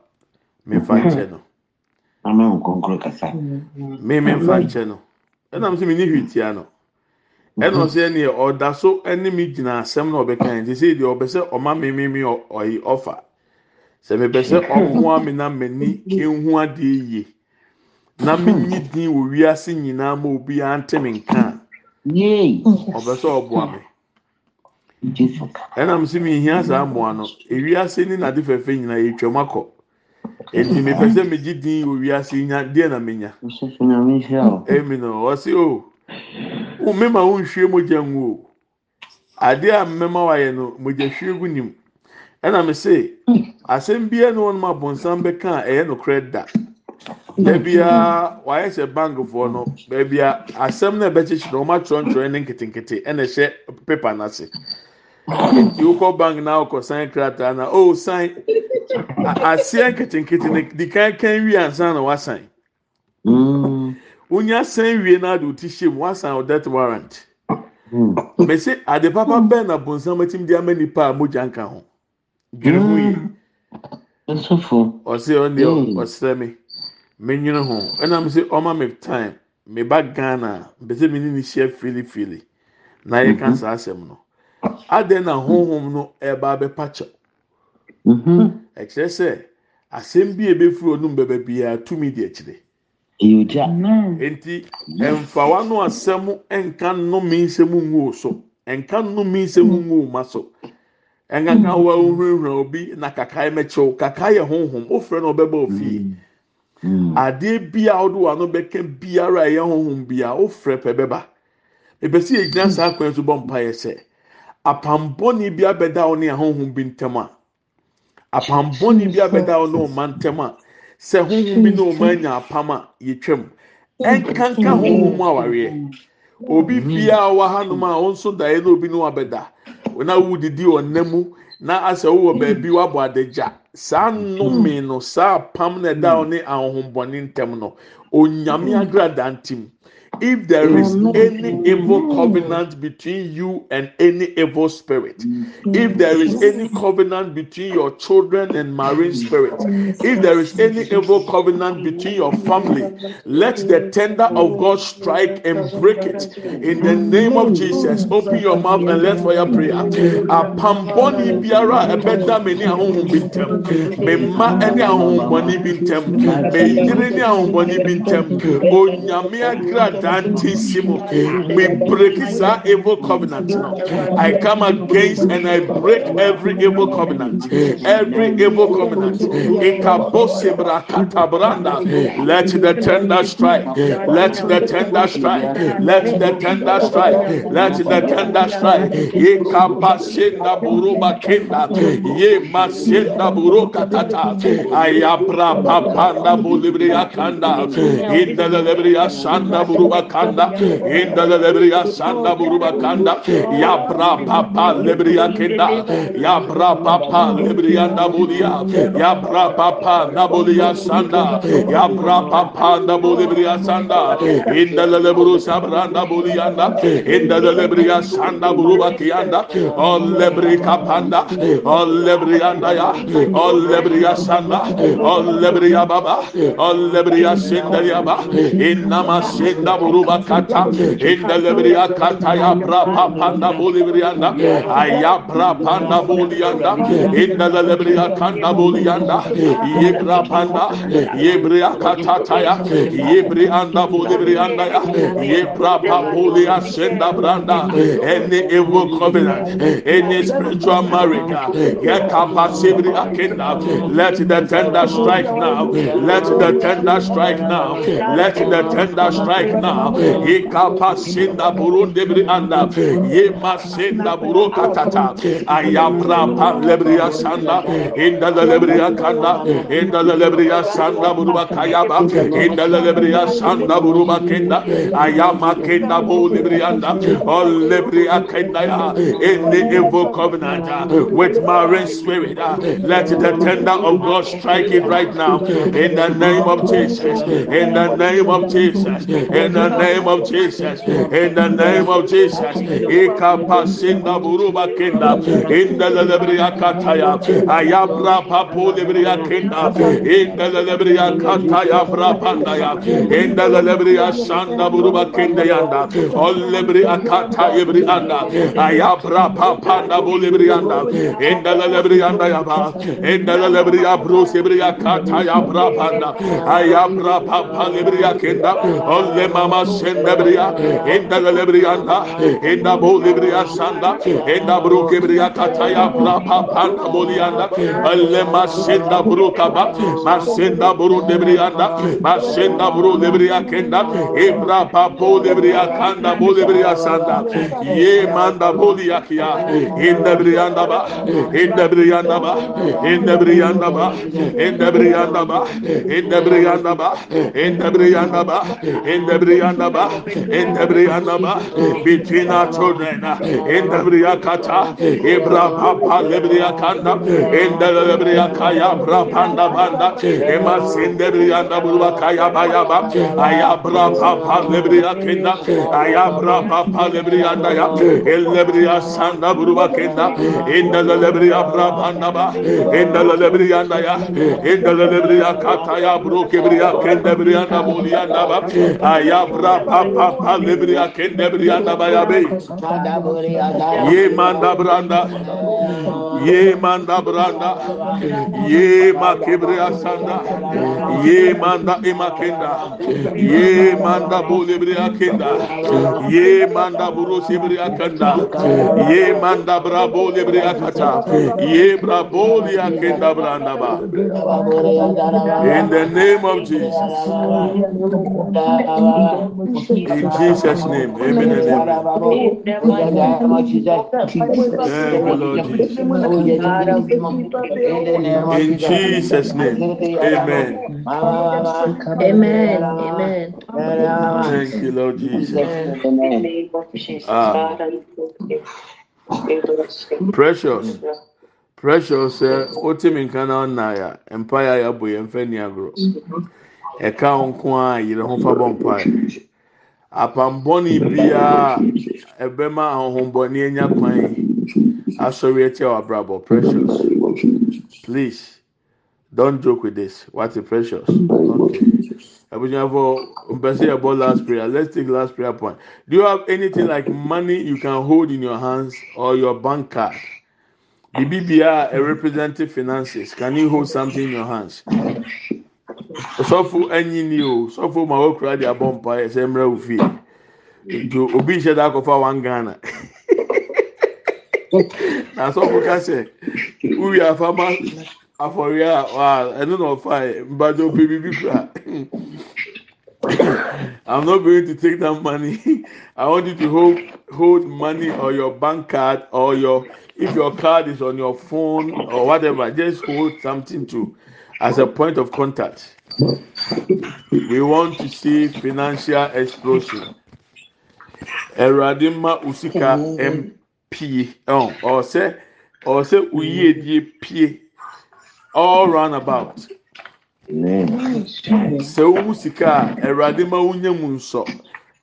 mefa nkyɛ no. mímí nfa nkyɛn no. Ɛnam sɛ mi ni hwi tia no ɛna ɔsɛ ɛni ɔda so ɛne mi gyina asɛm na ɔbɛka yɛn ti sɛ deɛ ɔbɛ sɛ ɔma mi mi mi ɔyi ɔfa. Sɛ mi bɛ sɛ ɔmo ami na mɛ ni ehu adeɛ yie. Na mi nyi din wɔ wiase nyinaa ma obi ante mi nka. Ɔbɛ sɛ ɔboa mi ɛnam sɛ mi hia saa mmoa no ewiase ni n'ade fɛfɛ nyinaa yɛ twɛm akɔ. Eti mi pɛ sɛ mi gyi din wɔ wiase nya deɛ na mi nya. Emi no ɔsi o. Wo mema wo nhwie mogya ngu o. Adeɛ a mmɛma wayɛ no mogya hwie gu nim ɛna me se asɛm biara ne wɔn abɔnsam bɛka a ɛyɛ nokorɛ da. baabiaa wayɛ sɛ bankfoɔ no baabia asɛm no ɛbɛkyekyere no ɔmakyerɛnkyerɛ ne nketenkete ɛne hyɛ pepa no nti wokɔ bank na wokɔsane krataa na oh, o sane aseɛ nketenkete no di kan kan wie ansa na woasane mm. wonya sane wie no ade woti hyɛ mu woasane wo death warrant. Mm. Mɛ ade papa mm. bɛn na bonsam matim de ama nipa a mogya nka ho? Dwene ho yi ɔse ɔndeɛ ɔsrɛ me. Menwene ho. Ɛnam sɛ ɔma me time. Me ba ghana. Mpɛsɛ me ne ne hyia filifili. Na yɛka saa asɛm no. Adɛn na honhom no ɛba abɛpa kyɛw? Mhm. ɛkyerɛ sɛ asɛm bi a ebɛfiri onum bɛbɛ biara tumi di akyire. Ɛyɛ ogya. nti ɛnfawa no asɛm ɛnka nnome nsɛm ngu wo so. Ɛnka nnome nsɛm ngu wo ma so. Ɛnkaka wa ohurahura obi na kakae mɛkyɛw. Kakae yɛ honhom. Ofrɛ na ɔbɛba ofie Mm. Adeɛ bia a ɔde wano bɛka biara a ɛyɛ honhom bia ofrɛ pɛ bɛba. Ebesi egyina saa akwan so bɔ mpa yɛ sɛ apambɔni bi abɛda wo ne ahonhom bi ntɛm a apambɔni bi abɛda wo ne ntɛm a sɛ honhom bi ne ɔma anya apam a yɛtwam. Ɛnkanka honhom awareɛ obi biara wɔ hanom a wɔn nso daeɛ na obi ne wabɛda na wudidi ɔnam mu na asɛ wowɔ baabi wabɔ adagya. Saa nnome no saa apam na ɛda wo ne ahohombɔne ntɛm no onyame agrada ntim if there is any evil covenant between you and any evil spirit if there is any covenant between your children and marine spirit if there is any evil covenant between your family let the tender of god strike and break it. In the name of jesus open your mouth and let fire prayer. Apambɔni biara a ɛbɛda me bi ntɛm me mma ne ahohombɔni bi ntɛm me yere ne ahohombɔni bi ntɛm onyame agrada nti si mu me break saa evil covenant. Now i come against and i break every evil covenant. Every evil covenant. Let the tender strike. Let the tender strike. Let the tender strike. Let the tender strike. Ikabasenda buruba kenda ye masenda buruka tata ayabra papanda bulibria kanda. Inda lebria sanda buruba bakanda inda da lebriya sanda buru bakanda ya bra papa lebriya kenda ya bra papa lebriya da bulia ya bra papa da bulia sanda ya bra papa da bulia sanda inda da lebru sabra da bulia da inda da lebriya sanda buru bakiyanda o lebri kapanda o lebriya da ya o lebriya sanda o lebriya baba o lebriya senda ya ba inna ma senda Kuruba Kata, in the Liberia Kata, Yabra Panda Bolivianda, Ayabra Panda Bolianda, in the Liberia Kanda Bolianda, Yebra Panda, Yebria Katataya, Yebrianda Bolivianda, Yebra Papulia Senda Branda, any evil covenant, any spiritual marriage, Yakapa Sibri Akenda, let the tender strike now, let the tender strike now, let the tender strike now ikapasinda burundi bri anda. Ye masinda buruka tata ayabra pa lebria sanda. Inda la lebria kanda. Inda la lebria sanda buruba kayaba inda la lebria sanda buruba kenda ayama kenda bu lebrianda all lebria kenda ya. In the evil covenant uh, with marine spirit uh, let the tender of God strike it right now. In the name of Jesus. In the name of Jesus. In the name of Jesus. In the name of Jesus. Ikapasinda buruba in the lelebriya kataya. Ayabra papu lebriya kenda. Inda lelebriya kataya brapandaya. Inda lelebriya sanda buruba kenda yanda. Olebriya kata ebri anda. Ayabra papanda bulebri anda. Inda lelebri anda yaba. the lelebri abru sebriya kataya brapanda. Ayabra papa lebriya kenda. Olema le mama senda bria inda la lebrianda inda bulibria sanda inda bruk ibria kata ya bra papanda bulianda alle masenda brukaba masenda buru debrianda masenda buru lebria kenda ibra papo lebria kanda bulibria sanda ye manda bolia kia in the brianda ba in the brianda ba in the brianda ba in the brianda ba in the brianda ba in the brianda ba in the brianda Briandaba, in the Briandaba, between our children, in the Briakata, Ibrahim, Lebriakanda, in the Lebriakaya, Brapanda Banda, Emas in the Brianda Bulakaya Bayaba, Ayabra, Papa Lebriakinda, Ayabra, Papa Lebrianda, Elebria Sanda Burubakinda, in the Lebria Brapandaba, in the Lebrianda, in the Lebria Kataya, Brokebria, Kendebrianda Bulianda, Ayab. Brianda bulianda ba bra pa pa pa lebria kende brianda bayabe. Ye manda branda. Ye manda branda. Ye makebria sanda. Ye manda imakenda. Ye manda bolebria kenda. Ye manda burusi bria kenda. Ye manda brabo lebria kata. Ye brabo lia kenda branda ba. In the name of Jesus. In Jesus' name. Amen and amen. Thank you, Lord Jesus. In Jesus' name. Amen. Amen. Amen. Thank you, Lord Jesus. Ah. Precious. Precious sɛ wote mi nka na ɔna ya ɛka wo nko a yere ho fa bɔ apambɔne biara ɛbɛma anya kwan asɔre ɛkyɛ wɔ abrabɔ precious. Please don't joke with this. What is precious? Okay. Abusuafo mpɛsɛ yɛ bɔ last prayer. Let's take last prayer point. Do you have anything like money you can hold in your hands or your bank card? A representative finances. Can you hold something in your hands sɔfo ɛnyi ni o. Sɔfo ma wo kura de abɔ mpa ɛsɛ mmerɛ wo fie nti obi nhyɛ da akɔfa one ghana. Na sɔfo ka sɛ wúwi afama afɔri a wa ɛno na ɔfa mbadɔ ope bibi kura. I'm not going to take that money. I want you to hold hold money or your bank card or your if your card is on your phone or whatever just hold something to as a point of contact We want to see financial explosion. Ẹ̀rọ̀adé mma òsìkà mpie ọ̀sẹ̀ ọ̀sẹ̀ òyì èdìé pie all round about. Sẹ owó sika a ẹ̀rọ̀adé ma ònyẹ mu nsɔ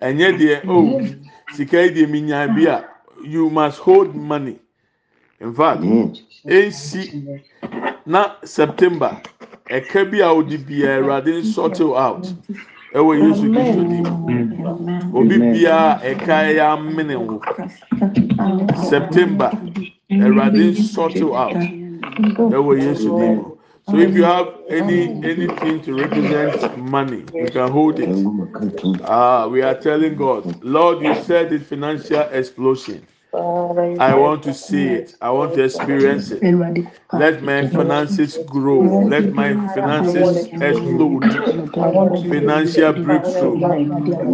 ɛnyɛ deɛ o sika yìí deẹ mi nya bi a you must hold money in fact èsì na September. Ɛka bi a odi bia ɛwurade sort you out. Ɛwɔ yesu kristo di mu obi biara ɛka ɛyɛ amene wo september sort you out. Ɛwɔ yesu di mu so if you have any anything to represent money you can hold it. Ah we are telling god lord you said it financial explosion. I want to see it. I want to experience it. Let my finances grow. Let my finances explode. Financial breakthrough.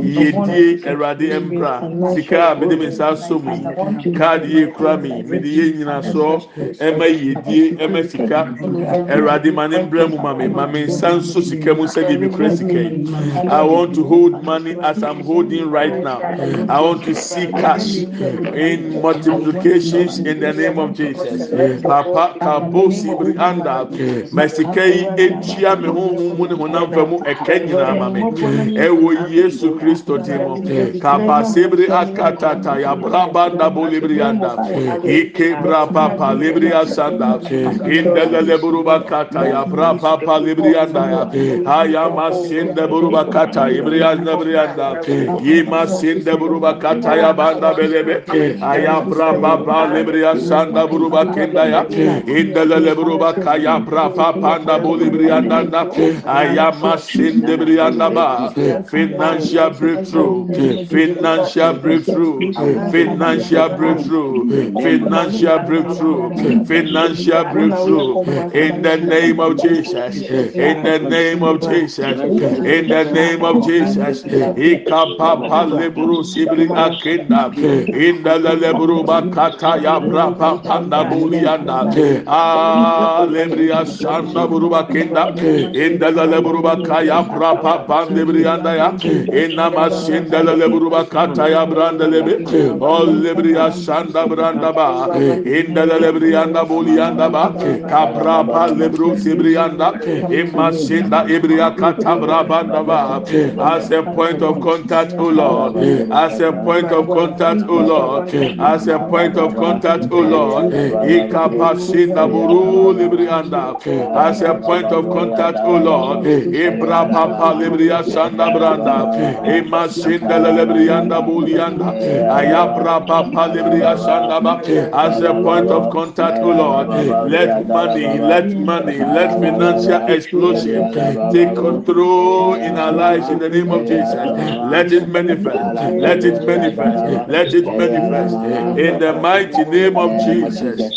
Yedie erade embra. Sika mede me nsa so mu. Card ye kura mi. Mede ye nyina so. Yedie ema sika. Erade ma ne mbra mu ma me. Ma me nsa so sika mu sɛ de me kura sika yi. I want to hold money as I'm holding right now. I want to see cash in multiplications in the name of Jesus. Papa aposi biri anda ma sika yi mi honhom mu ne honam fɛ mu ɛkɛ nyinaa ma mi ɛwɔ yesu kristo ti mu kaba sebiri akatata yabraba ndabo libiri anda ike braba pa libiri asanda buruba kata yabraba pa anda ya ayama sinde buruba kata ibiri anda biri anda yima sinde buruba kata yabanda belebe ayabraba pa libiri buruba kenda ya Indele buruba kaya brapa panda bo librianda. Ayama sinde brianda ba. Financial breakthrough. Financial breakthrough. Financial breakthrough. Financial breakthrough. Financial breakthrough. In the name of Jesus. In the name of Jesus. In the name of Jesus. Ikapapa lebru sibri akenda. In the lebru bakata ya brapa panda bulianda. Lebria sanda buruba kenda. In the lebru bakaya brapa pande brianda ya. In namasinda lebru bakata ya branda lebe. Oh lebria sanda branda ba. In the lebrianda bulianda ba. Kabrapa lebru sibrianda. Imasinda ibria katabra banda ba. As a point of contact, O Lord. As a point of contact, O Lord. As a point of contact, O Lord. Ikapasinda Librianda as a point of contact, O Lord. Libria Sanda Branda, Librianda Bulianda, Libria Sanda as a point of contact, O Lord. Let money, let money, let financial explosion take control in our lives in the name of Jesus. Let it manifest, let it manifest, let it manifest in the mighty name of Jesus.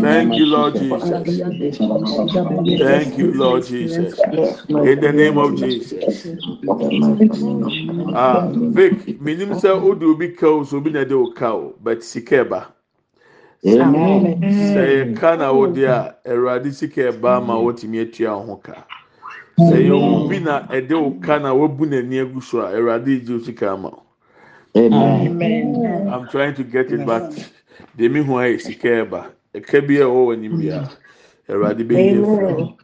Thank you, Lord Jesus. Thank you, Lord Jesus. In the name of Jesus. Ah, Vic, minim sɛ o de obi ka o so obi na de o ka o, but sika ɛba. Amen. Sɛ yɛ ka na o de a, Awurade sika ɛba ma wɔtumi atua wo ho ka. Sɛ yɛ obi na ɛde o ka na wabu n'ani agu so a, Awurade gye o sika ama o. Amen. I'm trying to get it back. Demi hu ayɛ sika ɛba. Ɛka bi a ɛwɔ wɔ anim bia, Awurade bɛyi efiri.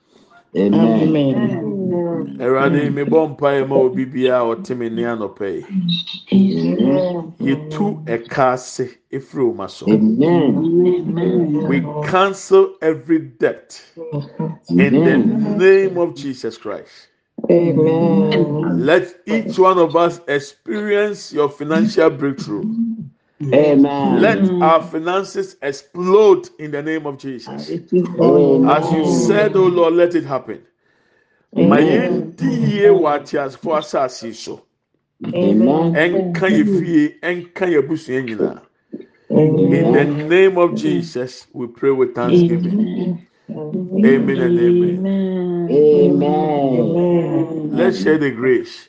Amen. Awurade mebɔ mpaeɛ ma obi biara a ɔte me ne anɔpɛ yi. Yɛtu ɛka ase efiri oma so. Amen. We cancel every debt in the name of Jesus Christ. Amen. Let each one of us experience your financial breakthrough. Amen. Let our finances explode in the name of Jesus. Amen. As you said, oh Lord, let it happen. Ma yɛn di yie wɔ ateasefo asase so. Amen. Ɛnka yɛ fie, ɛnka yɛ abusua nyinaa. In the name of Jesus, we pray with thanksgiving. Amen and amen. Amen. Let's share the grace.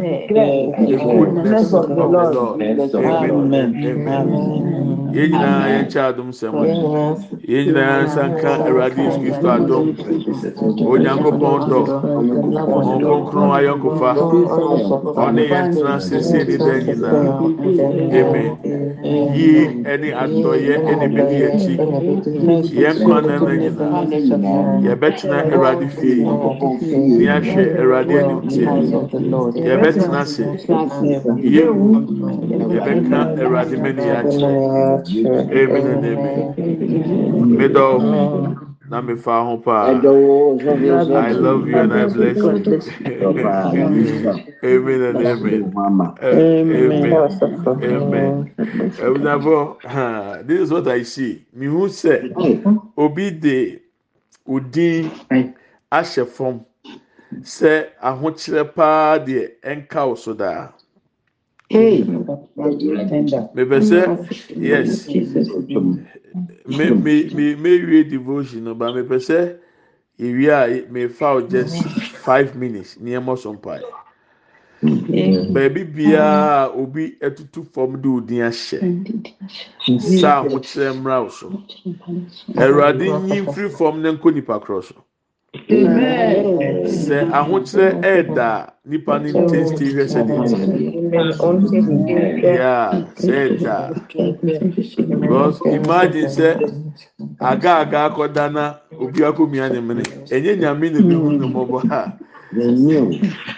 Amén. Gracias. Lord. Amen and amen. Yɛn nyinaa yɛn kyɛ adum sɛm yi. Yɛn nyinaa nsa nka Awurade Yesu Kristo adum. Onyankopɔn dɔ. Wɔn kronkron ayɔnkofa. Ɔne yɛn tena sese ne dan nyinaa. Amen. Yie ɛne adɔyɛ ɛne bedi akyi. Yɛn na na nyinaa. Yɛbɛtena Awurade fie. Ni ahwɛ Awurade anim tie. Yɛbɛtena ase. Yɛwu. Yɛbɛka Awurade akyerɛ. amen medɔ na mefa ho paa i love you and i bless you. Amen and amen. Amen. Amen. Ebunabɔ this is what i see. Mihu sɛ obi de odin ahyɛ fam sɛ ahokyerɛ paa deɛ ɛnka wo so daa. Mepɛ sɛ yes. me me me mewie devotion no ba mepɛ sɛ ewie a mefa o just five minutes nneɛma so mpae baabi biara a obi atutu fam de odin ahyɛ saa ahokyerɛ mmra so. Awurade nyi mfiri fam na nkɔ nipa korɔ so sɛ ahokyerɛ ɛɛda nipa ne ntɛnsti hwɛ sɛ deɛ teɛ yaa sɛ ɛɛda because imagine sɛ aga aga akɔda na obi akɔmia ne mene. Ɛnyɛ nyame na ebi hu ne mmɔbɔ ha.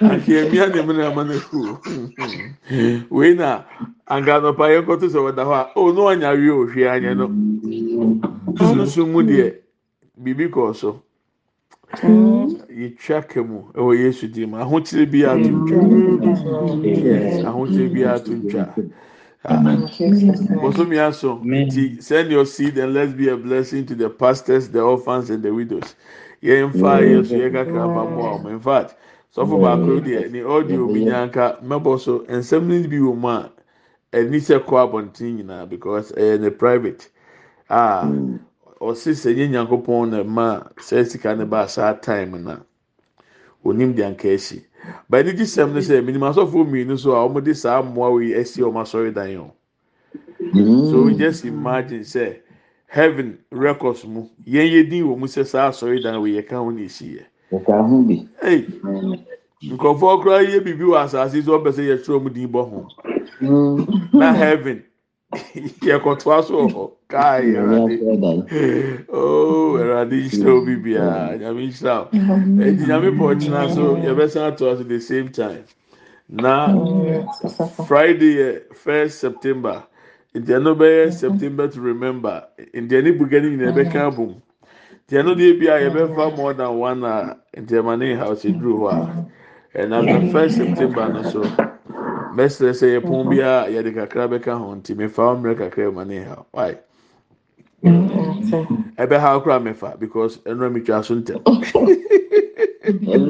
Anka emia ne mene ama ne hu. Wei na anka anɔpa yɛn kɔto sɛ wɔda hɔ a o no ɔnya wie ohwie anya no. Sunsun mu deɛ biribi kɔɔ so. Yɛtwa ka mu ɛwɔ yesu di mu ahokyere bi ato ntwa yes. Ahokyere bi ato ntwa. Bosomi aso nti send your seed and let's be a blessing to the pastors, the orphans and the widows. Yẹn fa yẹ so yẹ kakra ma mu a in fact sọfọ baako deɛ ne audio bi nyanka mɛbɔ so nsɛm ni bi wɔ mu a ɛni sɛ kɔ abɔnten nyinaa because ɛyɛ ne private. A ɔsi sɛ nye nyankopɔn na ma sɛ sika ne ba saa time na onim deɛ nka but ne ti sɛm ne sɛ minimu asɔfo mmienu so a wɔn de saa mmoa yi esi wɔn asɔre dan yɛn so just imagine sɛ heaven records mu yɛn yɛ din wɔ mu sɛ saa asɔre dan wɔ yɛ ka ho na esi yɛ. Ɛka ho bi. hey! Nkurɔfoɔ koraa yɛ biribi wɔ asase so ɔbɛ sɛ yɛtwerɛ mu din bɔ ho. Na heaven yɛkɔtoa so wɔ hɔ kaa Nyame ɛwurade oh ɛwurade nhyira obi biara nyame nhyira o eti nyame pɔ ɔkyena so yɛbɛsan ato aso the same time. Na hmm. friday yɛ first september. Nti ɛno bɛyɛ september to remember? Nti ɛne buga ne nyinaa ɛbɛka abom nti ɛno deɛ bi a yɛbɛfa hmm. more than one a nti ɛma ne house eduru hɔ a ɛna the first september no so mɛsrɛ sɛ yɛpɔn bi a yɛde kakra bɛka ho nti mefa mmerɛ kakra ɛma ne ha why Mm-hmm. ɛbɛha koraa mɛfa because ɛnura mi twa so ntɛm.